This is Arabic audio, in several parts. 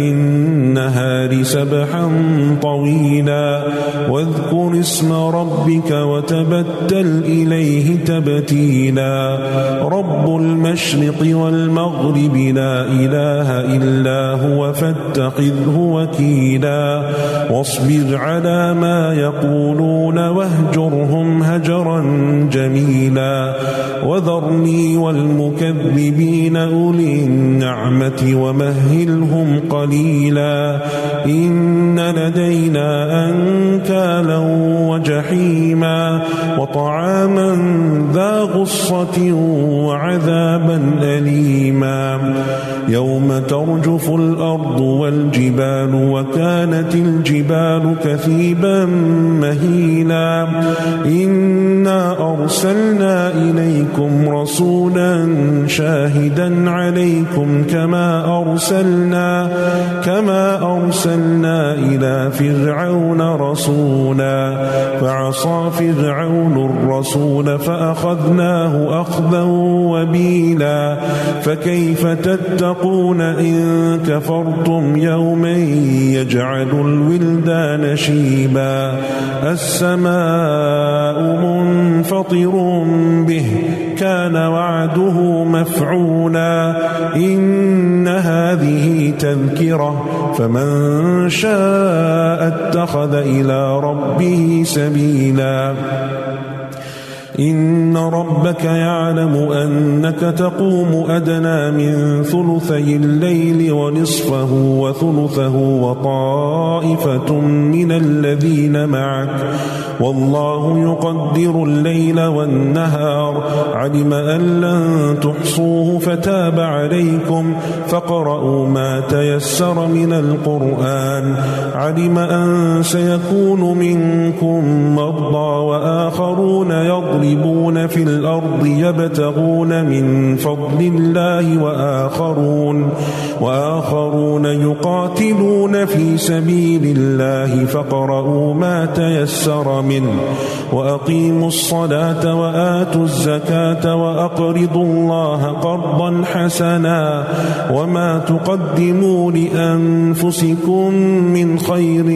النهار سبحا طويلا واذكر اسم ربك وتبتل إليه تبتيلا رب المشرق والمغرب لا إله إلا هو فاتخذه وكيلا واصبر على ما يقولون واهجرهم هجرا جميلا وذرني والمكذبين أولي النعمة ومهلهم قليلا. إن لدينا أنكالا وجحيما. وطعاما ذا غصة وعذابا أليما. يوم ترجف الأرض والجبال وكانت الجبال كثيبا مهيلا. إنا أرسلنا إليكم رسولا شاهدا عليكم كما أرسلنا كما أرسلنا إلى فرعون رسولا فعصى فرعون الرسول فأخذناه أخذا وبيلا فكيف تتقون إن كفرتم يوما يجعل الولدان شيبا السماء منفطر به كان وعده مفعولا. إن هذه تذكرة فمن شاء اتخذ إلى ربه سبيلا. إن ربك يعلم أنك تقوم أدنى من ثلثي الليل ونصفه وثلثه وطائفة من الذين معك. والله يقدر الليل والنهار. علم أن لن تحصوه فتاب عليكم. فقرأوا ما تيسر من القرآن. علم أن سيكون منكم مرضى وآخرون يضربون في الأرض يبتغون من فضل الله وآخرون وآخرون يقاتلون في سبيل الله فقرأوا ما تيسر منه وأقيموا الصلاة وآتوا الزكاة وأقرضوا الله قرضا حسنا وما تقدموا لأنفسكم من خير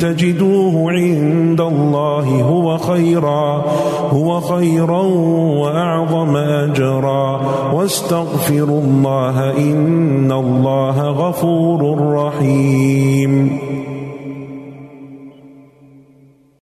تجدوه عند الله هو خيرا هو خيرا وأعظم أجرا. واستغفروا الله إن الله غفور رحيم.